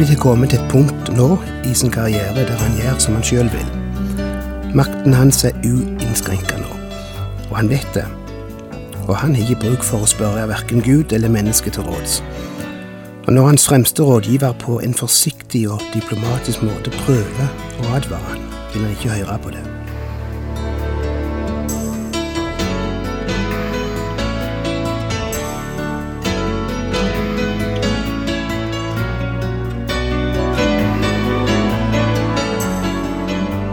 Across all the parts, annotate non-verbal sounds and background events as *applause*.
David har kommet til et punkt nå i sin karriere der han gjør som han sjøl vil. Makten hans er uinnskrenka nå, og han vet det. Og han har ikke bruk for å spørre verken Gud eller mennesket til råds. Og når hans fremste rådgiver på en forsiktig og diplomatisk måte prøver å advare han, vil han ikke høre på det.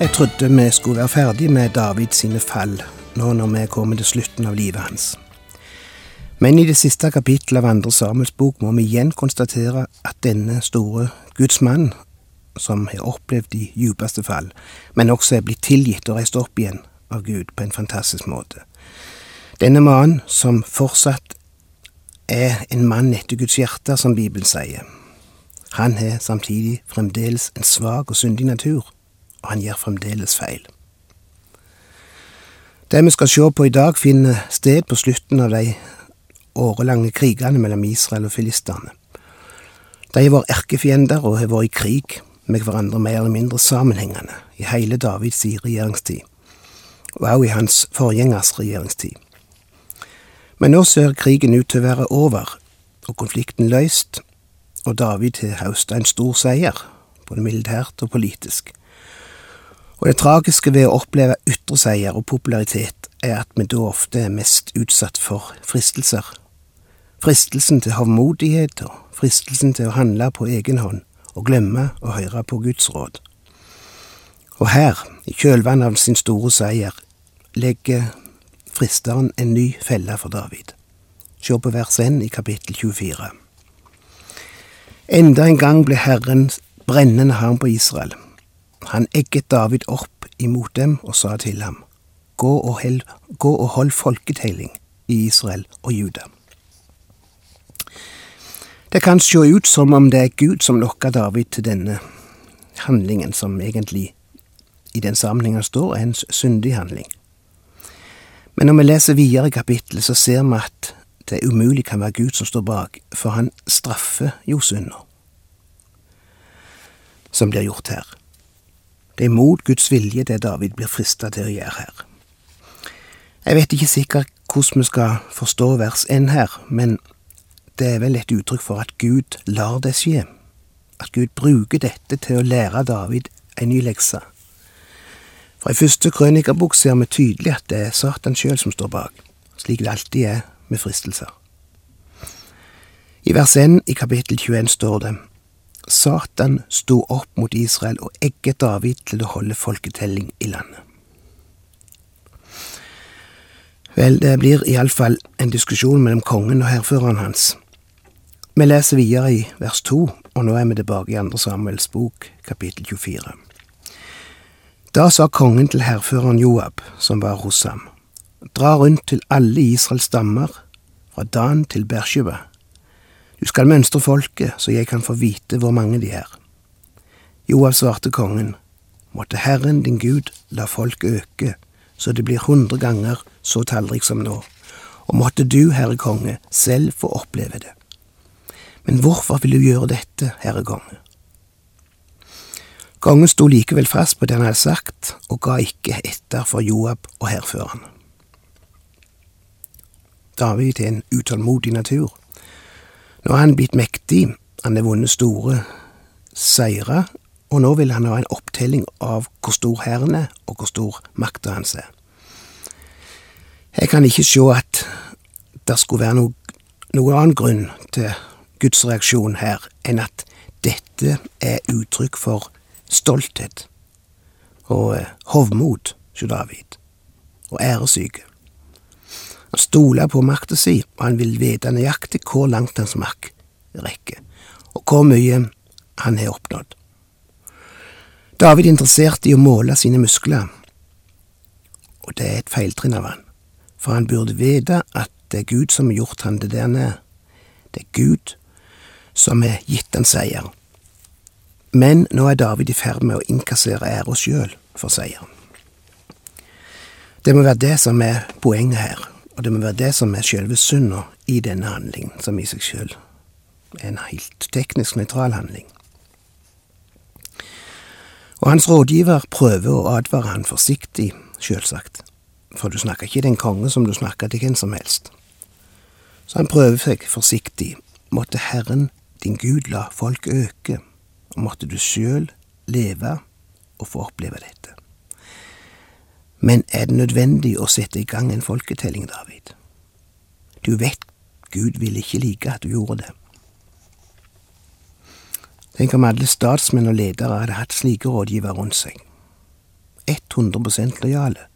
Jeg trodde vi skulle være ferdig med David sine fall, nå når vi er kommet til slutten av livet hans. Men i det siste kapittelet av Andre Samuels bok må vi igjen konstatere at denne store Guds mann, som har opplevd de djupeste fall, men også er blitt tilgitt og reist opp igjen av Gud på en fantastisk måte. Denne mannen som fortsatt er en mann etter Guds hjerte, som Bibelen sier. Han har samtidig fremdeles en svak og syndig natur og han gjør fremdeles feil. Det vi skal se på i dag, finner sted på slutten av de årelange krigene mellom Israel og filistene. De har vært erkefiender og har vært i krig med hverandre mer eller mindre sammenhengende i hele Davids regjeringstid, og også i hans forgjengers regjeringstid. Men nå ser krigen ut til å være over, og konflikten løst, og David har høstet en stor seier, både militært og politisk. Og det tragiske ved å oppleve ytre seier og popularitet er at vi da ofte er mest utsatt for fristelser. Fristelsen til hovmodighet og fristelsen til å handle på egen hånd og glemme å høre på Guds råd. Og her, i kjølvannet av sin store seier, legger fristeren en ny felle for David. Se på vers 1 i kapittel 24. Enda en gang ble Herren brennende harm på Israel han egget David opp imot dem og sa til ham, Gå og, held, gå og hold folketelling i Israel og Juda. Det kan se ut som om det er Gud som lokker David til denne handlingen, som egentlig i den sammenhengen står er en syndig handling. Men når vi leser videre i kapittelet, så ser vi at det umulig kan være Gud som står bak, for han straffer jo synder som blir gjort her. Det er mot Guds vilje det David blir frista til å gjøre her. Jeg vet ikke sikkert hvordan vi skal forstå vers 1 her, men det er vel et uttrykk for at Gud lar det skje. At Gud bruker dette til å lære David en ny lekse. For i første krønikerbok ser vi tydelig at det er Satan sjøl som står bak, slik det alltid er med fristelser. I vers 1 i kapittel 21 står det Satan sto opp mot Israel og egget David til å holde folketelling i landet. Vel, det blir iallfall en diskusjon mellom kongen og hærføreren hans. Vi leser videre i vers to, og nå er vi tilbake i Andre Samuels bok, kapittel 24. Da sa kongen til hærføreren Joab, som var hos ham, dra rundt til alle Israels stammer, fra Dan til Beersheba du skal mønstre folket, så jeg kan få vite hvor mange de er. Joav svarte kongen, måtte Herren din Gud la folk øke, så det blir hundre ganger så tallrik som nå, og måtte du, Herre konge, selv få oppleve det. Men hvorfor vil du gjøre dette, Herre konge? Kongen sto likevel fast på det han hadde sagt, og ga ikke etter for Joab og hærføreren. David er en utålmodig natur. Nå har han blitt mektig, han har vunnet store seire, og nå vil han ha en opptelling av hvor stor hæren er, og hvor stor makta hans er. Jeg kan ikke se at det skulle være noe, noen annen grunn til Guds reaksjon her enn at dette er uttrykk for stolthet og eh, hovmod hos David, og æresyke. Han stoler på makta si, og han vil vite nøyaktig hvor langt hans makt rekker, og hvor mye han har oppnådd. David er interessert i å måle sine muskler, og det er et feiltrinn av han, for han burde vite at det er Gud som har gjort han det der han er. Det er Gud som har gitt han seier. Men nå er David i ferd med å innkassere æra sjøl for seieren. Det må være det som er poenget her, og det må være det som er sjølve synda i denne handlingen, som i seg sjøl er en helt teknisk nøytral handling. Og hans rådgiver prøver å advare han forsiktig, sjølsagt, for du snakker ikke til en konge som du snakker til hvem som helst. Så han prøver seg forsiktig, måtte Herren din Gud la folk øke, og måtte du sjøl leve og få oppleve dette. Men er det nødvendig å sette i gang en folketelling, David? Du vet Gud ville ikke like at du gjorde det. Tenk om alle statsmenn og ledere hadde hatt slike rådgivere rundt seg. 100% lojale,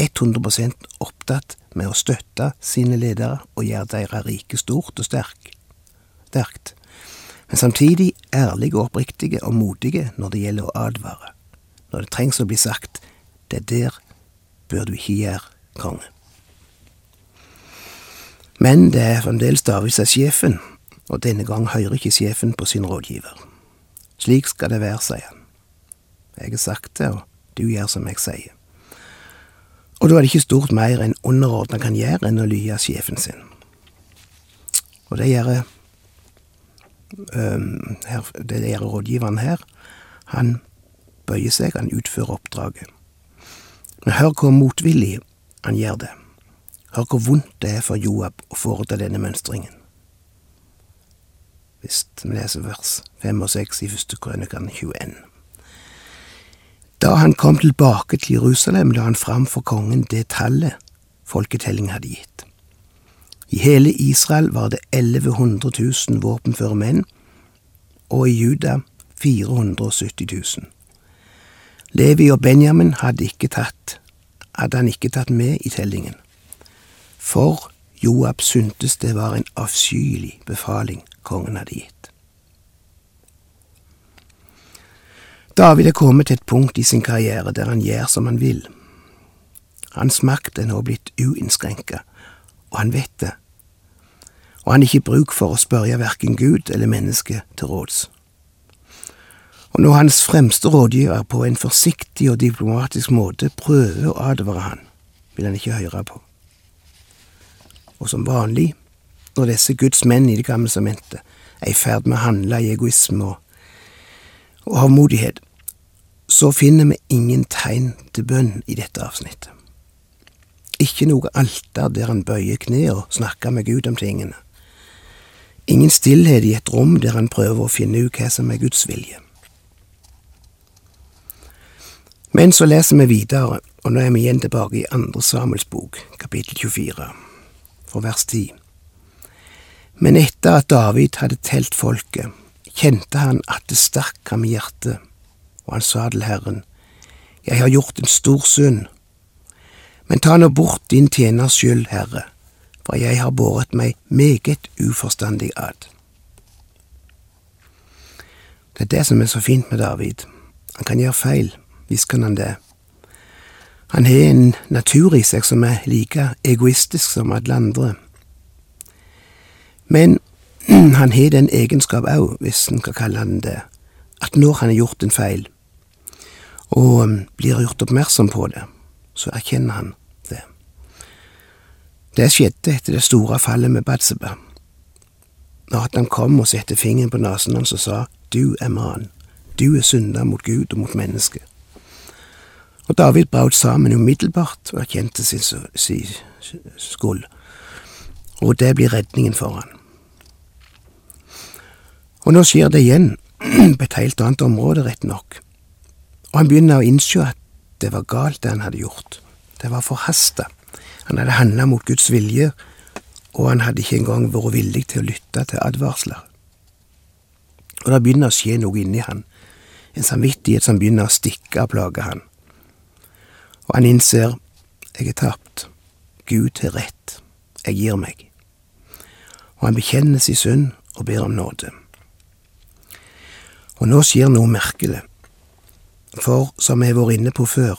100% opptatt med å støtte sine ledere og gjøre deres rike stort og sterkt, men samtidig ærlige og oppriktige og modige når det gjelder å advare, når det trengs å bli sagt det er der bør du ikke gjøre, konge. Men det er fremdeles David som er sjefen, og denne gang hører ikke sjefen på sin rådgiver. Slik skal det være, sier han. Jeg har sagt det, og du gjør som jeg sier. Og da er det ikke stort mer en underordna kan gjøre enn å lye sjefen sin. Og det gjør um, det gjør rådgiveren her. Han bøyer seg, han utfører oppdraget. Men hør hvor motvillig han gjør det. Hør hvor vondt det er for Joab å foreta denne mønstringen. Hvis vi leser vers 5 og 6 i første krønikan 21. Da han kom tilbake til Jerusalem, la han fram for kongen det tallet folketelling hadde gitt. I hele Israel var det 1100 000 våpenføre menn, og i Juda 470 000. Levi og Benjamin hadde, tatt, hadde han ikke tatt med i tellingen. For Joab syntes det var en avskyelig befaling kongen hadde gitt. David er kommet til et punkt i sin karriere der han gjør som han vil. Hans makt er nå blitt uinnskrenka, og han vet det, og han har ikke bruk for å spørre verken Gud eller mennesket til råds. Når hans fremste rådgiver på en forsiktig og diplomatisk måte prøver å advare han, vil han ikke høre på. Og som vanlig, når disse Guds menn i Det gamle sementet er i ferd med å handle i egoisme og, og avmodighet, så finner vi ingen tegn til bønn i dette avsnittet. Ikke noe alter der han bøyer kne og snakker med Gud om tingene. Ingen stillhet i et rom der han prøver å finne ut hva som er Guds vilje. Men så leser vi videre, og nå er vi igjen tilbake i andre Samuels bok, kapittel 24, for vers 10. Men etter at David hadde telt folket, kjente han at det stakk ham i hjertet, og han sa til Herren, Jeg har gjort en stor synd, men ta nå bort din tjeners skyld, Herre, for jeg har båret meg meget uforstandig ad. Det er det som er så fint med David. Han kan gjøre feil, Visst kan han det. Han har en natur i seg som er like egoistisk som alle andre. Men *clears throat* han har den egenskap òg, hvis en kan kalle han det, at når han har gjort en feil, og um, blir gjort oppmerksom på det, så erkjenner han det. Det skjedde etter det store fallet med Badseba. Når han kom og satte fingeren på nesen hans og sa du er mann, du er synder mot Gud og mot mennesket. Og David brøt sammen umiddelbart og erkjente sin, sin skyld, og det blir redningen for han. Og nå skjer det igjen, *clears throat* på et helt annet område, rett nok, og han begynner å innse at det var galt det han hadde gjort, det var forhasta, han hadde handla mot Guds vilje, og han hadde ikke engang vært villig til å lytte til advarsler. Og det begynner å skje noe inni han, en samvittighet som begynner å stikke og plage han og han innser jeg er tapt, Gud har rett, jeg gir meg. Og han bekjenner sin synd og ber om nåde. Og nå skjer noe merkelig. For som vi har vært inne på før,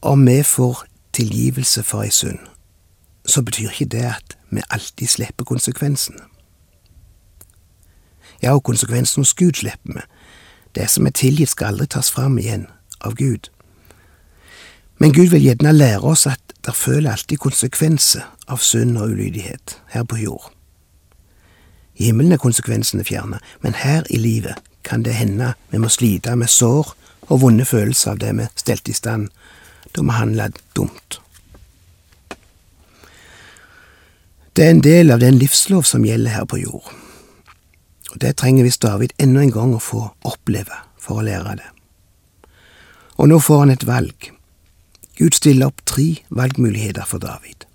om vi får tilgivelse for ei synd, så betyr ikke det at vi alltid slipper konsekvensene. Ja, og konsekvensen hos Gud slipper vi. Det som er tilgitt, skal aldri tas fram igjen av Gud. Men Gud vil gjerne lære oss at der føler alltid konsekvenser av synd og ulydighet her på jord. I himmelen er konsekvensene fjernet, men her i livet kan det hende vi må slite med sår og vonde følelser av det vi stelte i stand da vi handla dumt. Det er en del av den livslov som gjelder her på jord. Og Det trenger visst David enda en gang å få oppleve for å lære det. Og nå får han et valg. Gud stiller opp tre valgmuligheter for David.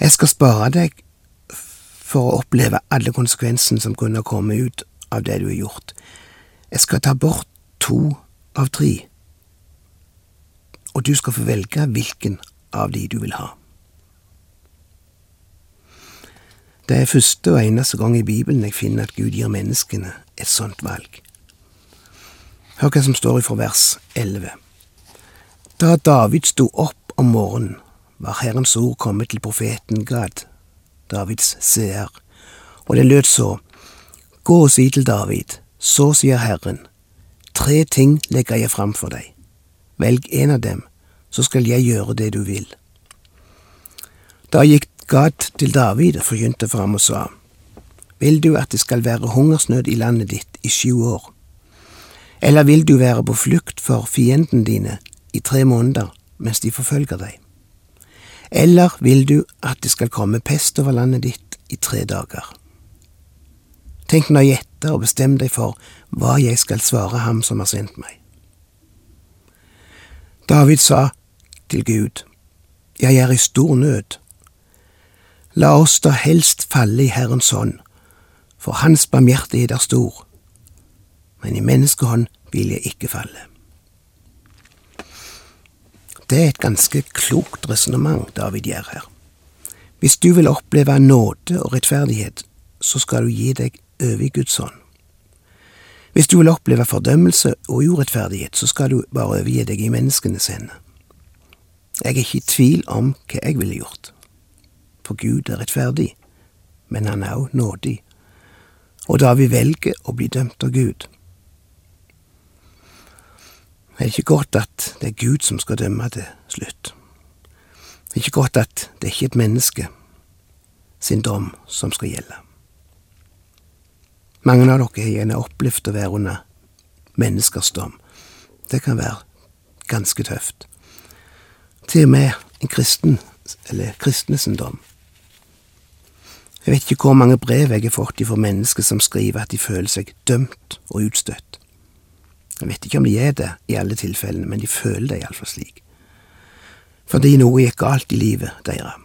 Jeg skal spare deg for å oppleve alle konsekvensene som kunne komme ut av det du har gjort. Jeg skal ta bort to av tre, og du skal få velge hvilken av de du vil ha. Det er første og eneste gang i Bibelen jeg finner at Gud gir menneskene et sånt valg. Hør hva som står ifra vers 11. Da David sto opp om morgenen, var Herrens ord kommet til profeten Gad, Davids seer, og det lød så, Gå og si til David, så sier Herren, tre ting legger jeg fram for deg. Velg en av dem, så skal jeg gjøre det du vil. Da gikk Gad til David og forkynte fram og sa, Vil du at det skal være hungersnød i landet ditt i sju år? Eller vil du være på flukt for fienden dine i tre måneder mens de forfølger deg? Eller vil du at det skal komme pest over landet ditt i tre dager? Tenk nøye etter og bestem deg for hva jeg skal svare ham som har sendt meg. David sa til Gud, Jeg er i stor nød. La oss da helst falle i Herrens hånd, for Hans barmhjertighet er stor, men i menneskehånd vil jeg ikke falle. Det er et ganske klokt resonnement David gjør her. Hvis du vil oppleve nåde og rettferdighet, så skal du gi deg over Guds hånd. Hvis du vil oppleve fordømmelse og urettferdighet, så skal du bare overgi deg i menneskenes hender. Jeg er ikke i tvil om hva jeg ville gjort, for Gud er rettferdig, men han er også nådig, og da vi velger å bli dømt av Gud. Det er ikke godt at det er Gud som skal dømme til slutt. Det er ikke godt at det er ikke et menneske sin dom som skal gjelde. Mange av dere har gjerne opplevd å være under menneskers dom. Det kan være ganske tøft. Til og med en kristen, eller kristnes dom. Jeg vet ikke hvor mange brev jeg har fått fra mennesker som skriver at de føler seg dømt og utstøtt. Jeg vet ikke om de er det i alle tilfellene, men de føler det iallfall slik. Fordi noe gikk galt i livet deres.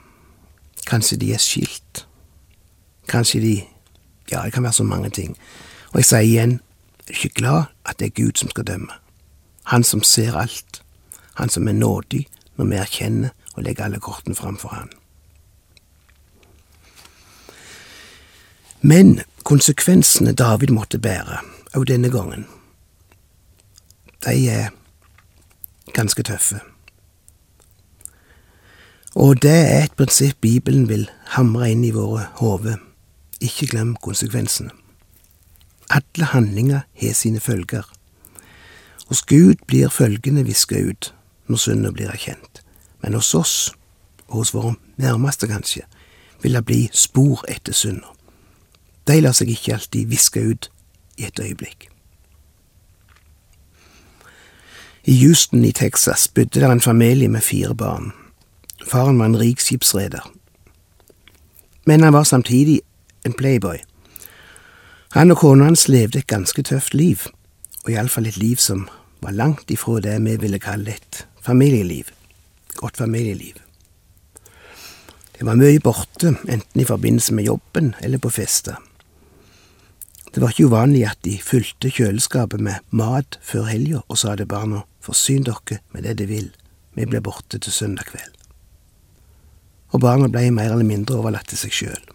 Kanskje de er skilt. Kanskje de ja, det kan være så mange ting. Og jeg sier igjen, er ikke glad at det er Gud som skal dømme? Han som ser alt. Han som er nådig når vi erkjenner og legger alle kortene framfor han. Men konsekvensene David måtte bære, òg denne gangen, de er ganske tøffe. Og det er et prinsipp Bibelen vil hamre inn i våre hoder ikke glem konsekvensene. Alle handlinger har sine følger. Hos Gud blir følgene viska ut når synda blir erkjent, men hos oss, og hos våre nærmeste kanskje, vil det bli spor etter synda. De lar seg ikke alltid viske ut i et øyeblikk. I Houston i Texas bodde der en familie med fire barn. Faren var en rik skipsreder, men han var samtidig en playboy. Han og kona hans levde et ganske tøft liv, og iallfall et liv som var langt ifra det vi ville kalle et familieliv. Godt familieliv. Det var mye borte, enten i forbindelse med jobben eller på fester. Det var ikke uvanlig at de fylte kjøleskapet med mat før helga og sa til barna forsyn dere med det de vil, vi blir borte til søndag kveld. Og barna ble mer eller mindre overlatt til seg sjøl.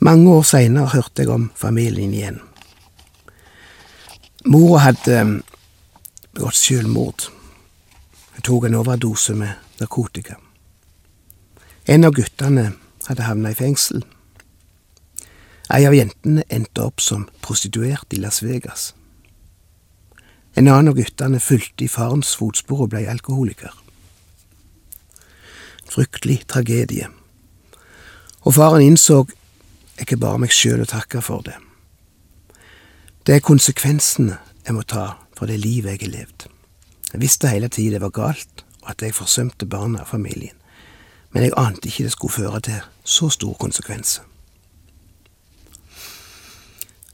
Mange år seinere hørte jeg om familien igjen. Mora hadde um, begått selvmord. Hun tok en overdose med narkotika. En av guttene hadde havna i fengsel. Ei av jentene endte opp som prostituert i Las Vegas. En annen av guttene fulgte i farens fotspor og ble alkoholiker. Fryktelig tragedie. Og faren innså ikke bare meg sjøl å takke for det. Det er konsekvensene jeg må ta for det livet jeg har levd. Jeg visste hele tida det var galt, og at jeg forsømte barna og familien, men jeg ante ikke det skulle føre til så store konsekvenser.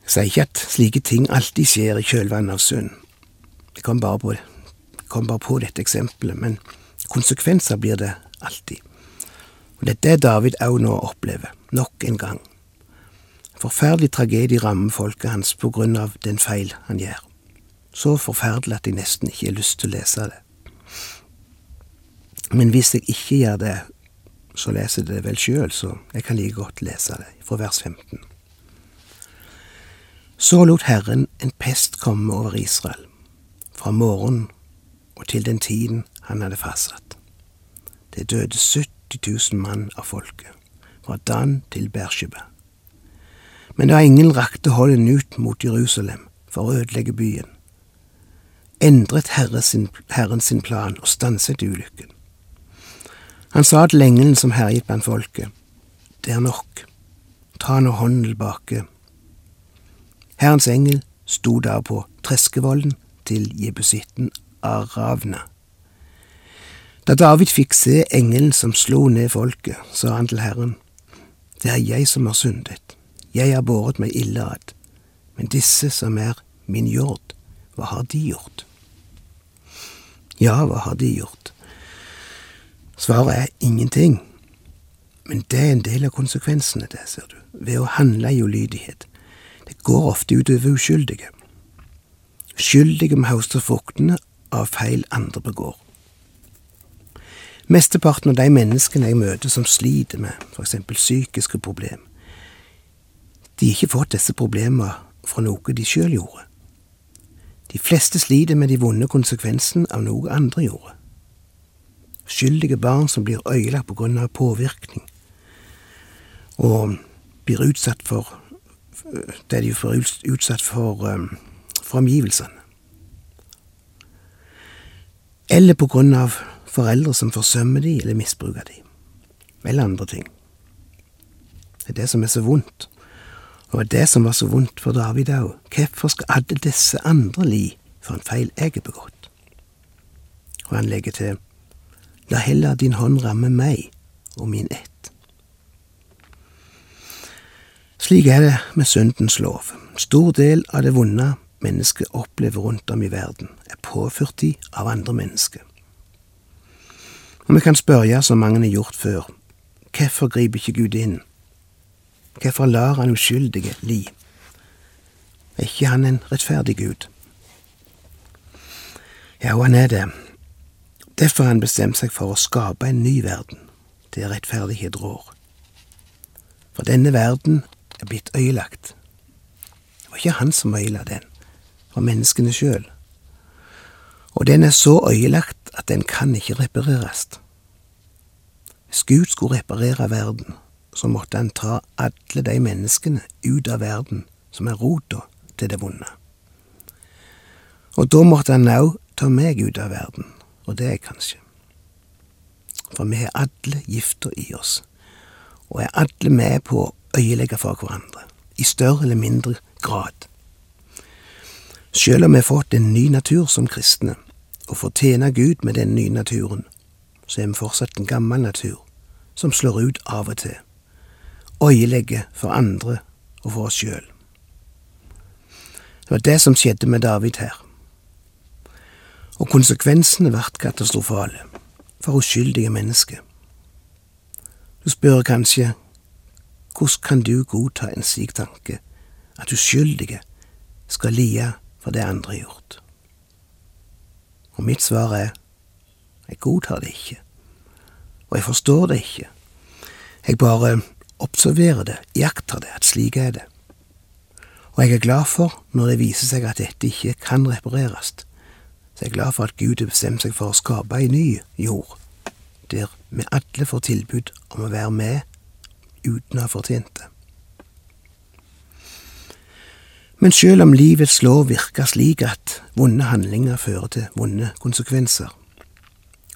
Jeg sier ikke at slike ting alltid skjer i kjølvannet av synd. Jeg kom bare på, kom bare på dette eksempelet, men konsekvenser blir det alltid. Og det er det David òg nå opplever, nok en gang. Forferdelig tragedie rammer folket hans på grunn av den feil han gjør. Så forferdelig at jeg nesten ikke har lyst til å lese det. Men hvis jeg ikke gjør det, så leser jeg det vel sjøl, så jeg kan like godt lese det, fra vers 15. Så lot Herren en pest komme over Israel, fra morgenen og til den tiden han hadde fastsatt. Det døde 70 000 mann av folket, fra Dan til Bersheba. Men da engelen rakte hånden ut mot Jerusalem for å ødelegge byen, endret Herre sin, Herren sin plan og stanset ulykken. Han sa til engelen som herjet blant folket, det er nok, ta nå hånden tilbake. Herrens engel sto da på treskevollen til jebusitten Aravna. Da David fikk se engelen som slo ned folket, sa han til Herren, det er jeg som har syndet, jeg har båret meg ille ad, men disse som er min jord, hva har de gjort? Ja, hva har de gjort? Svaret er ingenting, men det er en del av konsekvensene, det, ser du, ved å handle i ulydighet. Det går ofte utover uskyldige. Skyldige om høste fruktene av feil andre begår. Mesteparten av de menneskene jeg møter som sliter med eksempel psykiske problemer, de har ikke fått disse problemene fra noe de sjøl gjorde. De fleste sliter med de vonde konsekvensene av noe andre gjorde. Skyldige barn som blir øyelagt på grunn av påvirkning, og blir utsatt for det de får utsatt for um, fra omgivelsene. Eller på grunn av foreldre som forsømmer de eller misbruker de, eller andre ting. Det er det som er så vondt. Og det som var så vondt for David òg, hvorfor skal alle disse andre li for en feil jeg har begått? Og han legger til, la heller din hånd ramme meg og min ett. Slik er det med syndens lov. Stor del av det vonde mennesket opplever rundt om i verden, er påført de av andre mennesker. Og vi kan spørre, som mange har gjort før, hvorfor griper ikke Gud inn? Hvorfor lar han uskyldige li? Er ikke han en rettferdig Gud? Ja, og han er det. Derfor har han bestemt seg for å skape en ny verden, der rettferdighet rår. For denne verden er blitt øyelagt. Det var ikke han som øyela den, det menneskene sjøl. Og den er så øyelagt at den kan ikke repareres. Hvis Gud skulle reparere verden, så måtte han ta alle de menneskene ut av verden som er rota til det vonde. Og da måtte han òg ta meg ut av verden, og det er kanskje. For vi har alle gifta i oss, og er alle med på å øyelegge for hverandre, i større eller mindre grad. Sjøl om vi har fått en ny natur som kristne, og får tjene Gud med den nye naturen, så er vi fortsatt en gammel natur, som slår ut av og til øyelegge for andre og for oss sjøl. Det var det som skjedde med David her. Og konsekvensene ble katastrofale for uskyldige mennesker. Du spør kanskje hvordan kan du godta en slik tanke, at uskyldige skal lie for det andre har gjort? Og mitt svar er jeg godtar det ikke, og jeg forstår det ikke. Jeg bare observerer det, iakttar det, at slik er det. Og jeg er glad for når det viser seg at dette ikke kan repareres. Så jeg er glad for at Gud har bestemt seg for å skape ei ny jord, der vi alle får tilbud om å være med uten å ha fortjent det. Men selv om livets lov virker slik at vonde handlinger fører til vonde konsekvenser,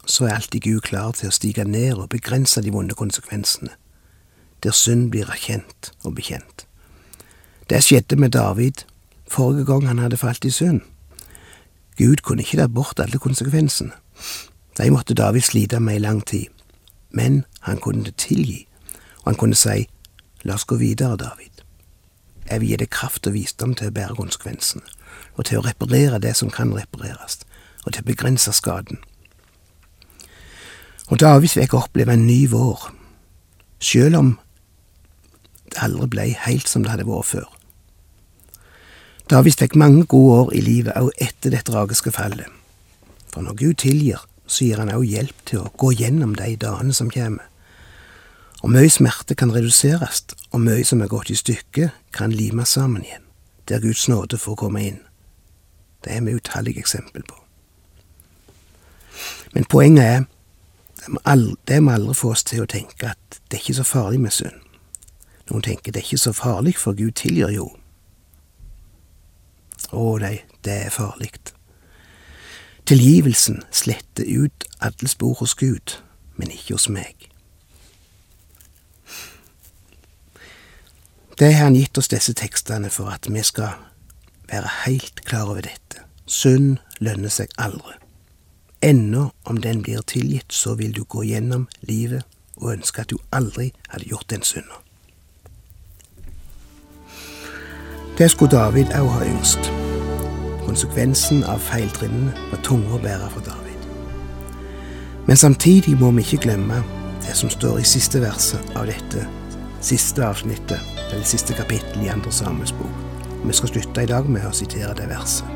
så er alltid Gud klar til å stige ned og begrense de vonde konsekvensene, der synd blir erkjent og bekjent. Det skjedde med David forrige gang han hadde falt i synd. Gud kunne ikke ta bort alle konsekvensene. De måtte David slite med i lang tid, men han kunne tilgi, og han kunne si, la oss gå videre, David. Jeg vil gi deg kraft og visdom til å bære konsekvensene, og til å reparere det som kan repareres, og til å begrense skaden. Og David fikk oppleve en ny vår, sjøl om det aldri ble helt som det hadde vært før. David fikk mange gode år i livet òg etter det tragiske fallet. For når Gud tilgir, så gir han òg hjelp til å gå gjennom de dagene som kommer. Og mye smerte kan reduseres, og mye som er gått i stykker, kan limes sammen igjen, der Guds nåde får komme inn. Det er vi utallige eksempel på. Men poenget er, det må aldri få oss til å tenke at det er ikke så farlig med synd. Noen tenker det er ikke så farlig, for Gud tilgir jo. Å nei, det er farlig. Tilgivelsen sletter ut alle spor hos Gud, men ikke hos meg. Det har han gitt oss disse tekstene for at vi skal være helt klar over dette. Synd lønner seg aldri. Ennå om den blir tilgitt, så vil du gå gjennom livet og ønske at du aldri hadde gjort den synda. Det skulle David òg ha yngst. Konsekvensen av feiltrinnene var tunge å bære for David. Men samtidig må vi ikke glemme det som står i siste verset av dette siste avsnittet, eller siste kapittel i Andre Samuels bok. Vi skal slutte i dag med å sitere det verset.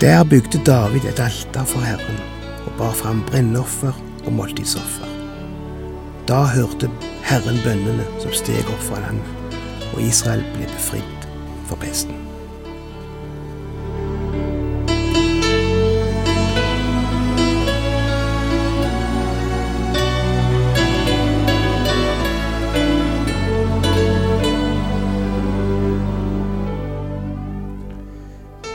Der bygde David et alter for Herren og bar fram brennoffer og måltidsoffer. Da hørte Herren bønnene som steg opp fra landet, og Israel ble befridd for pesten.